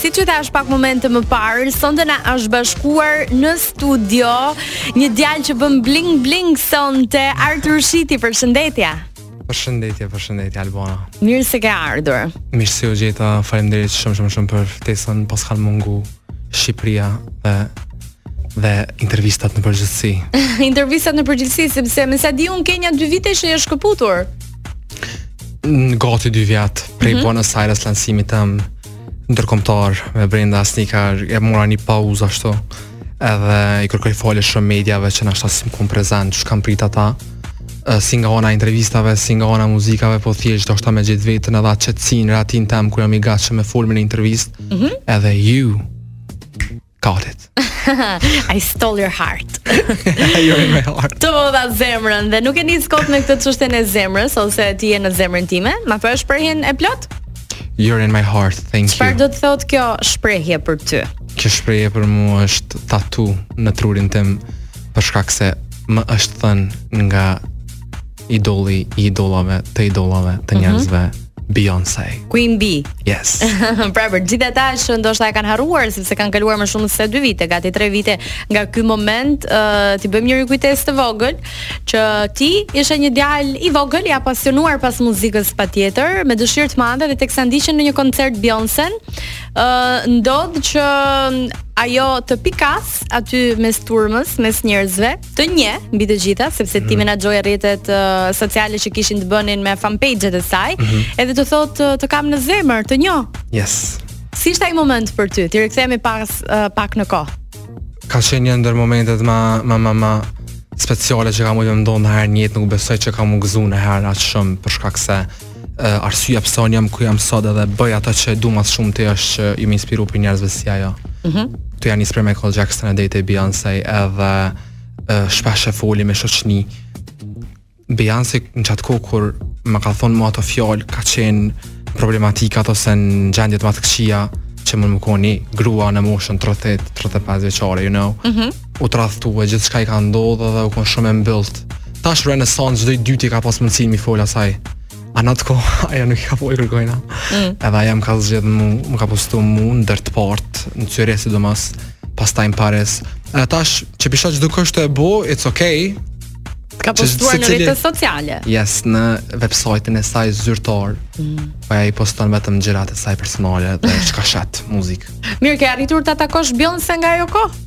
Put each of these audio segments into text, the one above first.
Siç ju thash pak momente më parë, sonte na është bashkuar në studio një djalë që bën bling bling sonte, Artur Shiti, përshëndetje. Përshëndetje, përshëndetje Albona. Mirë se ke ardhur. Mirë se u gjeta. Faleminderit shumë shumë shumë për ftesën. Pos kanë mungu Shqipëria dhe dhe intervistat në përgjithësi. intervistat në përgjithësi sepse me sa di unë ke një dy vite që je shkëputur. Ka gati dy vjet prej mm -hmm. Buenos Aires lansimit tem. ndërkombëtar me brenda, asni ka e mora një pauzë ashtu edhe i kërkoj falje shumë mediave që ndoshta s'jam kon prezent që m'kan prit ata si nga ana e intervistave, si nga ana e muzikave, po thjesht doshta me gjet veten edhe atë qetësinë, rahatinë teme, kur jam i gatshëm me fol në intervistë, mm -hmm. edhe ju. Got it. I stole your heart. I owe my heart. Të vodha zemrën dhe nuk e nis kot me këtë çështjen e zemrës sepse ti je në zemrën time. Ma thua shprehjen e plotë? You're in my heart. Thank you. Çfarë do të thotë kjo shprehje për ty? Kjo shprehje për mua është tatu në trurin tim për shkak se më është thënë nga idoli i idolave, të idolave, të mhm, njerëzve. Mm -hmm. Beyoncé. Queen Bee. Yes. pra për gjithë ata që ndoshta e kanë harruar sepse kanë kaluar më shumë se 2 vite, gati 3 vite nga ky moment, uh, t'i bëjmë një rikujtesë të vogël që ti ishe një djalë i vogël i apasionuar pas muzikës patjetër, me dëshirë të madhe dhe teksa ndiqje në një koncert Beyoncé, uh, ndodh që ajo të pikas aty mes turmës, mes njerëzve, të njeh mbi të gjitha sepse ti mhm. menaxhoje rrjetet uh, sociale që kishin të bënin me fanpage-et e saj, mm -hmm. edhe të thotë uh, të kam në zemër, të njoh. Yes. Si ishte ai moment për ty? Të rikthehemi pas uh, pak në kohë. Ka qenë një ndër momentet më më më më speciale që m'ka ndodh ndonjëherë në jetë, nuk besoj që jam gëzu niherë aq shumë për shkak se uh, arsyeja pse unë jam ku jam sot edhe bëj ato që e du më së shumti është që jam inspiru prej njerëzve si ajo. Mhm. Mm tu u nis prej Michael Jackson e deri te Beyoncé edhe uh, shpesh e foli me shoqni. Beyoncé në qat kohë kur më ka thonë mua ato fjalë ka qenë problematikat ose në gjendjet më të këqija që mun me kon ni grua në moshën 30 35 vjeçare you know. Mhm. Mm u tradhtua, gjithçka i ka ndodhur dhe u kon shumë e mbyllt. Tash n'Renaissance çdo i dyti ka pas mundësi mi fol asaj. A në atë kohë, aja nuk i ka folë kërkujna. Mm. Edhe aja më ka zgjedhë mu, më ka postu mu në dhjetë të parët, në sy sidomos, pastaj në pares. Edhe tash, që pisha që duke është e bo, it's okay. Ka postuar në rrjetet sociale. Yes, në website-in e saj zyrtar. Mm. Po aja i poston vetëm gjërat e saj personale dhe çka shat muzikë. Mirë, ke arritur ta takosh Beyoncé nga ajo kohë?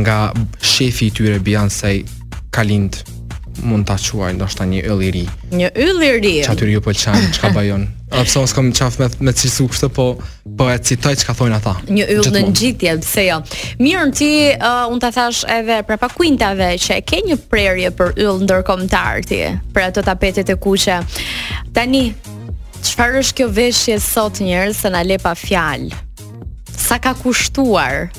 nga shefi i tyre Beyoncé ka lind mund ta quaj ndoshta një yll i ri. Një yll i ri. Çfarë ty të pëlqen, çka bojn? Ah se unë s'kam qaf me e cilësu kështu po po e citoj çka thonë ata. Një yll në ngjitje, pse jo. Mirë, ti uh, unë ta thash edhe prapa kuintave që e ke një prerje për yll ndërkombëtar ti, për ato tapetet e kuqe. Tani çfarë është kjo veshje sot njerëz se na le pa fjalë? Sa ka kushtuar?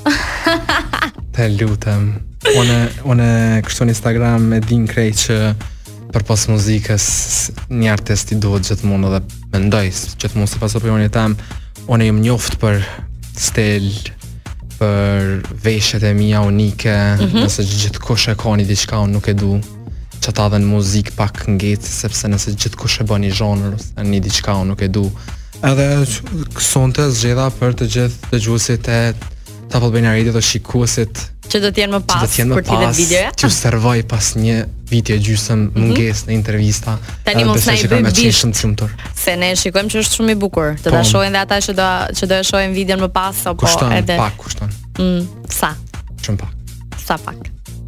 Të lutem. Unë unë kështu në Instagram e din krejt që përpos muzikës një artist i duhet gjithmonë dhe mendoj se gjithmonë sipas opinionit tem unë jam njoft për stil për veshjet e mia unike, mm -hmm. nëse gjithkush e ka një diçka unë nuk e du qata edhe në muzikë pak ngec, sepse nëse gjithkush e bën një zhanër, një diçka unë nuk e du, Edhe sonte zgjodha për të gjithë dëgjuesit e Top Albania Radios dhe shikuesit Që do t'jenë më pas Që do t'jenë më pas Që ju servoj pas një viti e gjysëm mm -hmm. mungesë në intervista Tani mos na i bëj bisht shumës shumës Se ne shikojmë që është shumë i bukur Të po, ta shohin dhe ata që do, që do e shohin videon më pas apo Kushton, edhe... pak, kushton mm, Sa? Shumë pak Sa pak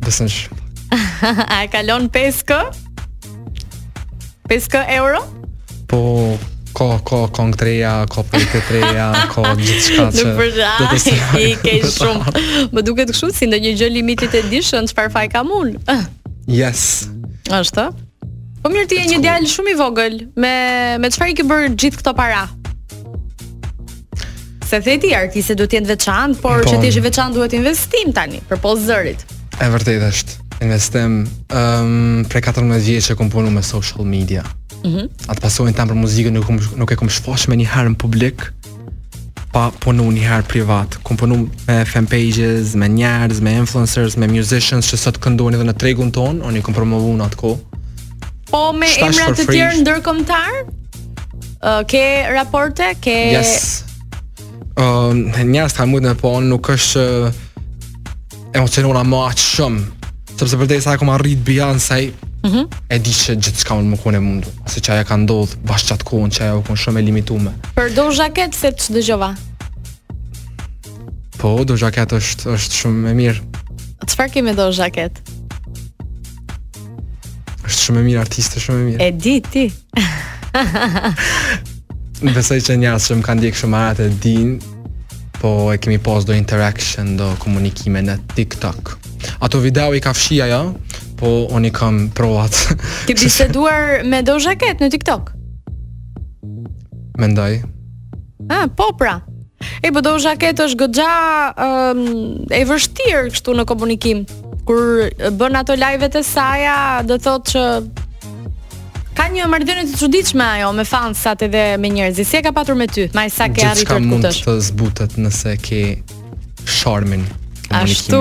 Besoj shumë A e kalon 5K? 5K euro? Po, ka ka kong treja, ka pete treja, ka gjithçka që do të thotë. I ke shumë. Më duket kështu si ndonjë gjë limiti ted edishën, çfarë faj kam un? Yes. Ashtu. Po mirë ti je një djalë shumë i vogël, me me çfarë i ke bërë gjithë këto para? Se the ti artisti duhet të jetë i veçantë, por po. që të jesh i veçantë duhet investim tani, përpos zërit. E vërtetë është. Investim ëm um, prej 14 vjeç që kam punu me social media. Mhm. Mm Atë pasionin tem për muzikën nuk nuk e kam shfaqur menjëherë në publik pa punu një herë privat, kom punu me fan pages, me njerëz, me influencers, me musicians që sot këndojnë edhe në tregun ton, unë i kam promovu në atë kohë. Po me emra të tjerë ndërkombëtar? Uh, ke raporte, ke Yes. Ëm, uh, njerëz ka mujt me pa nuk është uh, emocionu ma aq shumë, sepse prej se kom arrit Beyoncé Mhm. Mm e di që gjithçka u kon e mundun, se që ajo ka ndodh bash qat kohën që ajo u kon shumë e limitume. për Doja Cat se të dëgjova. Po, Doja Cat është është shumë e mirë. Çfarë ke me Doja Cat? Është shumë e mirë artiste, shumë e mirë. E di ti. Besoj që njerëz që më kanë ndjek shumë herët e din, po e kemi pas do interaction, do komunikime në TikTok. Ato video i ka fshi ajo, po unë i kam provat. Ke biseduar me Doja Cat në TikTok? Mendoj. Ah, po pra. E po Doja Cat është goxha um, e vështirë kështu në komunikim. Kur bën ato live të saja, do thotë që ka një marrëdhënie të çuditshme ajo me fansat edhe me njerëzit. Si e ka patur me ty? Me sa ke arritur të kuptosh? Gjithçka mund të zbutet nëse ke sharmin. Ashtu,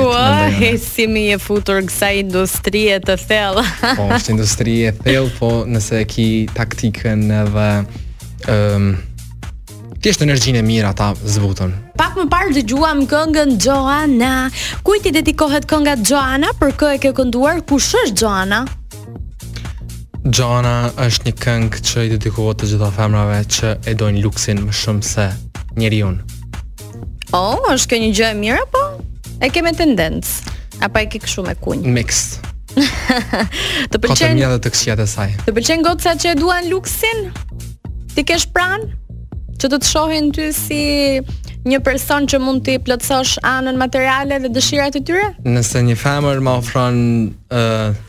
e si m'je futur kësaj industrie të thellë. po, është industrie e thellë, po nëse e ki taktikën edhe... Um, ti jep energjinë e mirë ata zbutën. Pak më parë dëgjuam këngën Joana. Kujt i dedikohet kënga Joana? Për kë e ke kënduar? Kush është Joana? Joana është një këngë që i dedikohet të gjitha femrave që e dojnë luksin më shumë se njeriun. Oh, është kjo një gjë e mirë apo? E ke me tendencë? Apo e ke kështu me kunj? Mixed. të pëlqen. Ka të të këqija të saj. Të pëlqejnë gocat që e duan luksin? T'i kesh pranë që të të shohin ty si një person që mund t'i plotësosh anën materiale dhe dëshirat e tyre? Nëse një femër më ofron ë uh,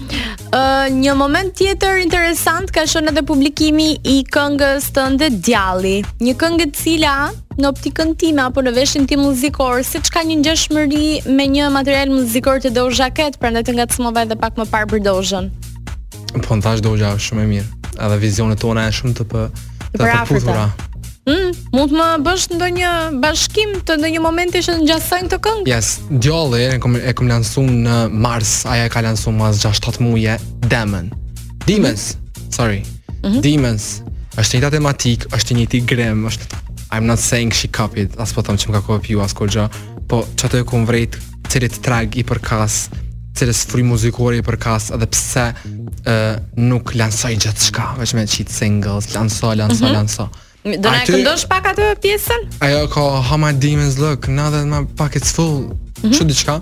Uh, një moment tjetër interesant ka shënu edhe publikimi i këngës tënde Djalli Një këngë e cila në optikën time apo në veshin tim muzikor, siç ka një ngjashmëri me një material muzikor të Doja Cat Prandaj të ngacmova edhe pak më parë për Dojan Po ndash Doja është shumë e mirë Edhe vizionet tona janë shumë të për Të përafërta. Mm, mund të më bësh ndonjë bashkim të ndonjë momenti që ngjasojnë këtë këngë? Yes, djalli e kam e kam lansu në mars, ajo e ka lansu mas 6-7 muaj Demon. Demons, mm -hmm. sorry. Mm -hmm. Demons. Është një tematik, është një tip grim, është I'm not saying she copied, as po them që më ka kopju as kurgjë, po çatë e kum vrejt cilit trak i përkas, cilës frymë muzikore i përkas dhe pse ë uh, nuk lansoj gjithçka, veç me qitë singles, lanso, lanso, mm -hmm. lanso. Do na këndosh pak atë pjesën? Ajo ka How My Demons Look, Now That My Pockets Full, mm -hmm. diçka.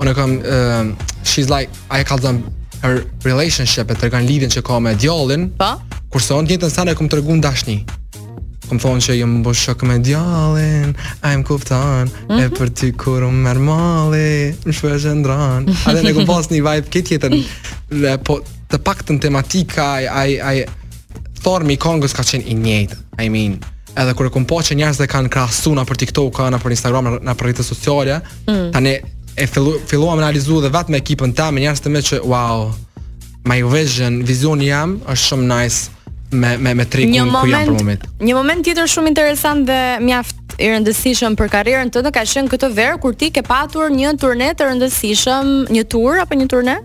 Unë kam, uh, she's like, ajo ka thënë her relationship, e tregon lidhjen që ka me djallin, po? Po. kurse unë të njëjtin sen e kam tregu n'dashni. Kom thonë që jom bo shok me djallin A je m'kupton mm -hmm. E mhm. për ty kur më merr malli N'shpirt e shndërron Edhe unë kom pas një vibe të njëjtin Dhe po të paktën tematika Aj, aj, aj Thelbi i kongës ka qenë i njëjtë I mean Edhe kur kom pa që njerëzit e kanë krahasu nëpër TikTok Nëpër Instagram, nëpër rrjete sociale mm. Tani e fillu, filluam analizu dhe vetë me ekipën te Me njerëzit e mi që wow My vision, vizioni jem është shumë nice me me me tregun një moment, ku jam për moment. Një moment tjetër shumë interesant dhe mjaft i rëndësishëm për karrierën tënde ka qenë këtë verë kur ti ke patur një turne të rëndësishëm, një tur apo një turne?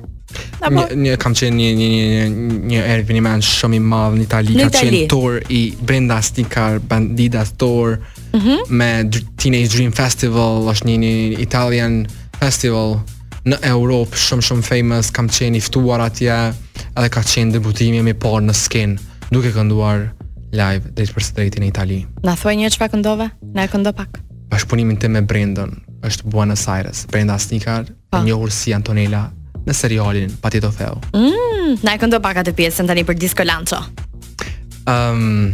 Apo një, një kam qenë një një një një, një eveniment shumë i madh në Itali, në Itali. Ka qenë tur i Brenda Asnicar Bandidas Tour mm -hmm. me Teenage Dream Festival, është një, një Italian festival në Europë shumë shumë famous, kam qenë i ftuar atje, edhe ka qenë debutimi i parë në skenë, duke kënduar live drejtpërsëdrejti në Itali. Na thuaj një çfarë këndove? Na e këndo pak. Bashkëpunimin tim me Brendën është Buenos Aires, Brenda Asnicar, po. e njohur si Antonella në serialin Patito Feo. Mm, na e këndo pak atë pjesën tani për Disco Lancho. Ehm, um,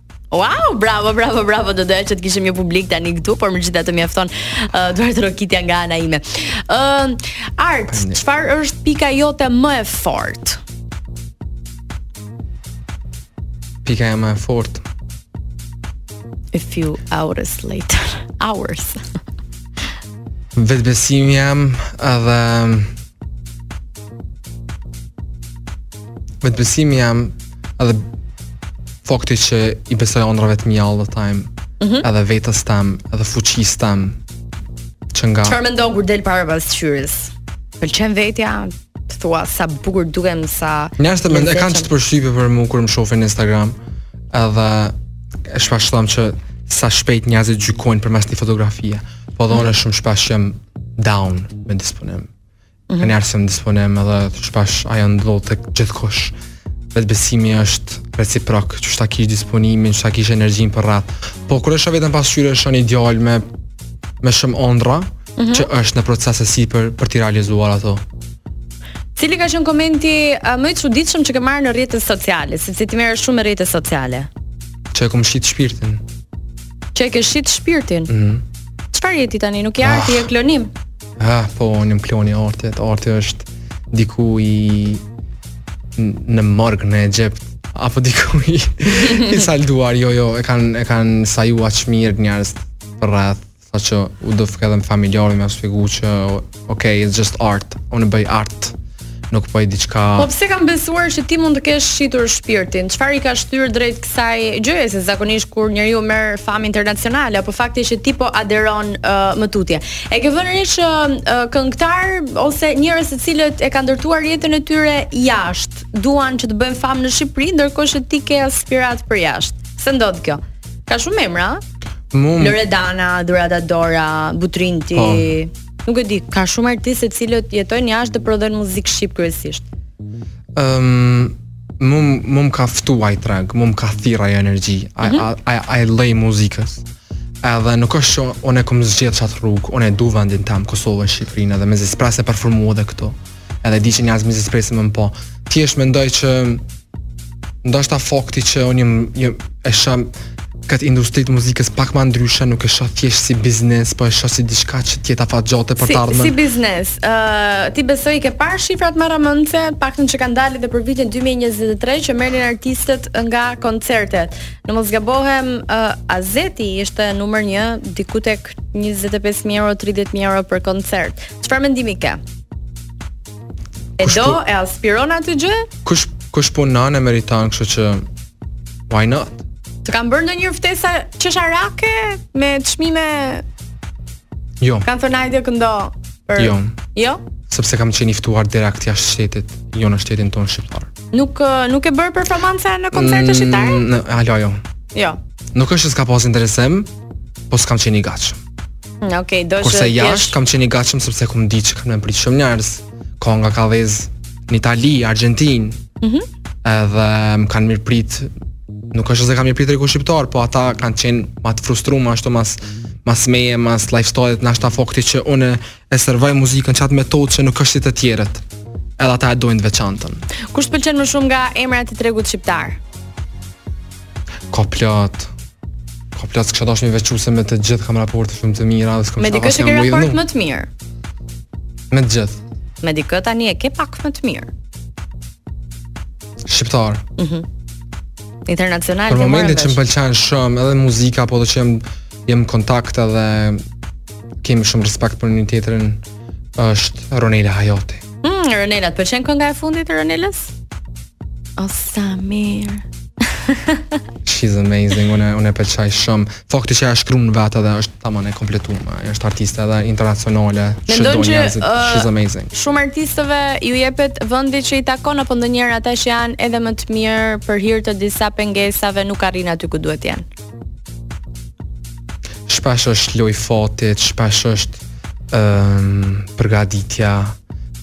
Wow, bravo, bravo, bravo. Do doja që të kishim një publik tani këtu, por megjithatë mjafton uh, duartrokitja nga ana ime. Ë, uh, Art, çfarë është pika jote më e fortë? Pika jem më e fortë. A few hours later. Hours. Vetëbesimi jem edhe Vetëbesimi jem edhe fakti që i besoj ëndrrave të mia all the time. Mm -hmm. Edhe vetes tem, edhe fuqisë tem. Që nga Çfarë mendon kur del para pasqyrës? Pëlqen vetja? Të thua sa bukur dukem sa Njerëz të mendoj kanë çfarë përshtypje për mua kur më shohin në Instagram. Edhe e shpesh them që sa shpejt njerëzit gjykojnë përmes një fotografie. Po edhe unë mm -hmm. shumë shpesh jam down me disponim. Mhm. Kur jam s'jam n'disponim edhe shpesh ajo ndodh te gjithkush Vetëbesimi është reciprok Që shta kish disponimin, shta kish energjin për rrat Po kërë është vetën pasqyrë është një djalë me Me shumë andrra mm -hmm. Që është në proces se si për, për t'i realizuar ato Cili ka qenë komenti uh, më i çuditshëm që ke marrë në rrjetet sociale, sepse ti merresh shumë me rrjete sociale? Që e kom shit shpirtin. Që e ke shit shpirtin? Mhm. Mm Çfarë je ti tani? Nuk je ah. Arti, je klonim. Ah, po, unë jam kloni i Artit. Arti është diku në morg në Egjipt apo diku i, i salduar. Jo, jo, e kanë e kanë saju aq mirë njerëzit përreth, saqë u dashke edhe familjarëve me shpjegu që okay, it's just art. Unë bëj art. nuk po bëj diçka. Po pse kanë besuar që ti mund të kesh shitur shpirtin? Çfarë i ka shtyrë drejt kësaj gjëje se zakonisht kur njeriu merr famë internacionale apo fakti që ti po aderon uh, më tutje. E ke vënë re uh, këngëtar ose njerëz të cilët e kanë ndërtuar jetën e tyre jashtë, duan që të bëjnë famë në Shqipëri ndërkohë që ti ke aspirat për jashtë. Se ndodh kjo. Ka shumë emra. Mhm. Loredana, Dhurata Dora, Butrinti. Po. Nuk e di, ka shumë artistë të cilët jetojnë jashtë dhe prodhojnë muzikë shqip kryesisht. Ëm um, mum mum ka ftu ai treg, mum ka thirrë ajo energji, ai mm -hmm. ai lloj muzikës. Edhe nuk është që unë e kom zgjedh qat rrugë, unë e du vendin tem Kosovën, Shqipërinë dhe mezi s'pres me performu edhe këtu. Edhe di që njerëzit mezi presin. Po thjesht mendoj që ndoshta fakti që unë jam jam e shoh këtë industri të muzikës pak më ndryshe, nuk e shoh thjesht si biznes, po e shoh si diçka që t'jetë afatgjatë për si, të ardhmen. Si biznes, ë uh, ti besoj ke parë shifrat marramendëse, paktën që kanë dalë edhe për vitin 2023 që merrnin artistët nga koncertet. Në mos gabohem, uh, Azet ishte numër 1 diku tek 25000 euro, 30000 euro për koncert. Çfarë mendimi ke? E do, po- e aspiron atë gjë? Kush kush punon e meriton, kështu që why not? Të kanë bërë ndonjë ftesë qesharake me çmime? Jo. Kan thënë hajde këndo për Jo. Jo. Sepse kam qenë i ftuar deri tani jashtë shtetit, jo në shtetin tonë shqiptar. Nuk nuk ke bërë performanca në koncerte mm, shqiptare? Jo, hala, jo. Jo. Nuk është se s'ka pas interesim, po s'kam qenë i gatshëm. Mm, ok, do të Kurse jashtë kam qenë i gatshëm sepse kam ditë që kanë me m'prit shumë njerëz. Konga ka lez në Itali, Argjentinë. Mhm. Mm edhe më kanë mirëprit, nuk është se s'ka mirëprit tregu shqiptar, po ata kanë qenë më të frustruar ashtu mas mas meje, mas lifestyle-it, nashta fakti që unë e servoj muzikën n'qat metodë që nuk është si të tjerët. Edhe ata e dojnë të veçantën. Kush të pëlqen më shumë nga emrat e tregut shqiptar? Ka plot. Ka plot s'kisha dasht me i veçu se me të gjithë kam raporte shumë të mira, s'kam Me dikë që ke raport më të mirë. Me të gjithë. Me dikë tani e ke pak më të mirë. Shqiptar. Mhm. Mm Internacional. Për momentin që më pëlqen shumë edhe muzika, po edhe që jam jam n'kontakt edhe kemi shumë respekt për njëri-tjetrin. është Ronela Hajati. Mm, Ronela, të pëlqen kënga e fundit të Ronelës? O oh, sa mirë. She's amazing, unë unë e pëlqej shumë. Fakti që ajo shkruan vetë dhe është tamam e kompletuar, ajo është artiste edhe internacionale. Mendon që uh, she's amazing. shumë artistëve ju jepet vendi që i takon apo ndonjëherë ata që janë edhe më të mirë për hir të disa pengesave nuk arrin aty ku duhet të jenë. shpesh është loj fatit, shpesh është um, përgaditja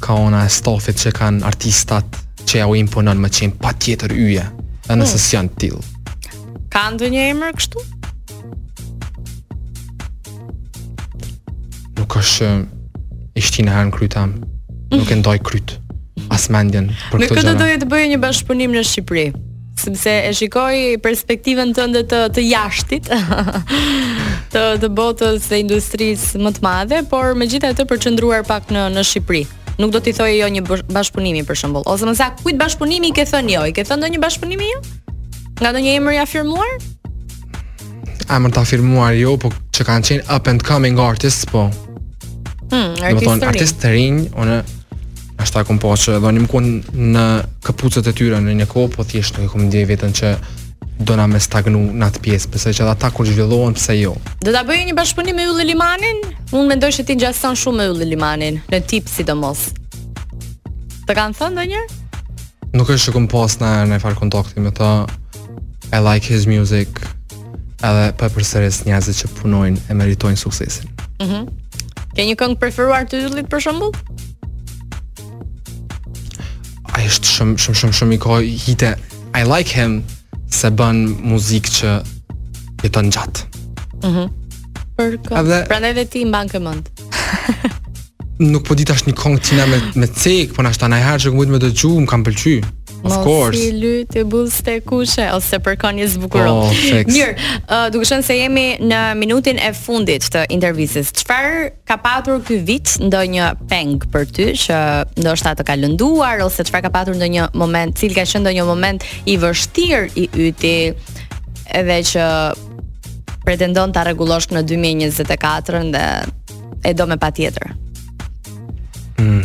ka ana e stafit që kanë artistat që jau imponon me qenë patjetër yje, dhe hmm. nëse s'janë të tillë. Ka ndonjë emër kështu? Nuk është thjesht ndonjëherë në krye, nuk e ndaj kryet, as mendjen për këto gjëra. Me kë do doje të bëje një bashkëpunim në Shqipëri? sepse e shikoj perspektivën tënde të të jashtit të të botës dhe industrisë më të madhe, por megjithatë për të qëndruar pak në në Shqipëri. Nuk do t'i thoje jo një bashkëpunimi për shembull, ose më saktë kujt bashkëpunimi i ke thënë jo, i ke thënë ndonjë bashkëpunimi jo? Nga ndonjë emër i afirmuar? Emër të afirmuar jo, po që kanë qenë up and coming artists, po. Hmm, artistë të rinj. Artistë të rinj, unë Nashta kom pa që edhe un jom konë në këpucët e tyre në një kohë, po thjesht nuk e kom ndjej vetën që do na me stagnu në atë pjesë, po që ata kur zhvillohen, pse jo. Do ta bëje një bashkëpunim me Ylli Limanin? Unë mendoj se ti ngjason shumë me Ylli Limanin, në tip sidomos. Të kanë thënë ndonjë? Nuk është që kom pas naj farë kontakti me ta, I like his music, Edhe po e përsëris njerëzit që punojnë e meritojnë suksesin. Mhm. Mm Ke një këngë preferuar të Yllit për shembull? Ai është shumë shumë shumë shumë i ka hite. I like him se bën muzikë që jeton gjatë. Mhm. Mm Prandaj edhe s'i mban ti mend. Nuk po di tash një kong t'tina me ta cek, po nashta nëse i nxjerr që mund t'i dëgjoj, më kanë pëlqyer. Of course. Mos i lut e buz te kushe ose për një zbukuron. Oh, Mirë, uh, duke qenë se jemi në minutin e fundit të intervistës, çfarë ka patur ky vit ndonjë peng për ty që ndoshta të ka lënduar ose çfarë ka patur ndonjë moment, cil ka qenë ndonjë moment i vështirë i yti edhe që pretendon ta rregullosh në 2024 dhe e do me patjetër. Mm.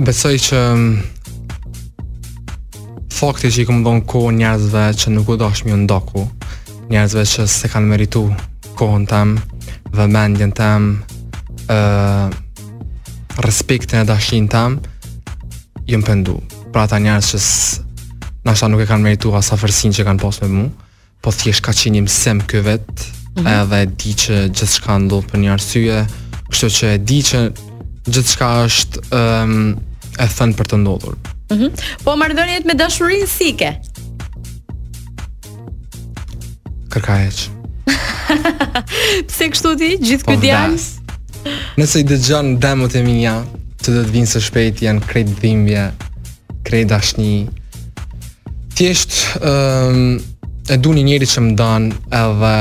Besoj që mm, fakti që i kam dhënë kohën njerëzve që nuk u dasht m'iu nda koha, njerëzve që s'e kanë meritu kohën tëm, vëmendjen tëm, ë uh, respektin e dashnin tëm, jam pendu. për ata njerëz që nashta nuk e kanë meritu atë afërsinë që kanë pas me mua, po thjesht ka qenë një mësim ky vit, mm -hmm. edhe di që gjithçka ndodh për një arsye, kështu që e di që gjithçka është ëm um, e thënë për të ndodhur. Mhm. Mm po marrëdhëniet me dashurinë si i ke? Keq e keq. Pse kështu ti? Gjithë ky po, djalë. Nëse i dëgjon demot e mia, që do të vijnë së shpejti janë krejt dhimbje, krejt dashni. Thjesht ëm ehm, um, e du ni njeri që më don, edhe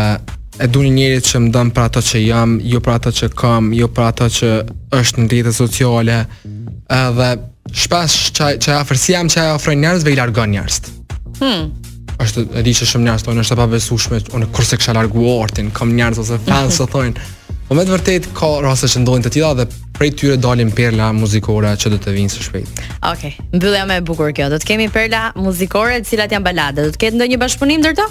e du ni njeri që më don për ato që jam, jo për ato që kam, jo për ato që është në rrjete sociale. Edhe shpesh qajo qajo afërsia jem që i afroj njerëzve i largon njerëzit. Hmm. Është e di që shumë njerëz thonë është e pabesueshme, unë kurrë s'e kisha largu artin, kam njerëz ose fans që thonë. Po me të vërtet ka raste që ndodhin të tilla dhe prej tyre dalin perla muzikore që do të vijnë së shpejti. Okej, okay. mbyllja më e bukur kjo. Do të kemi perla muzikore të cilat janë balade. Do të ketë ndonjë bashkëpunim ndër to?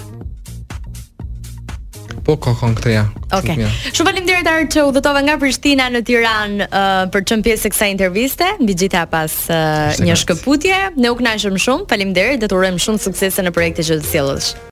Po ka kon këtë, ja. Okej. Okay. Shumë faleminderit Ar që udhëtove nga Prishtina në Tiranë uh, për të qenë pjesë e kësaj interviste, mbi të gjitha pas uh, një shkëputje. Ne u kënaqëm shumë. Faleminderit dhe të urojmë shumë suksese në projekte që të sjellësh.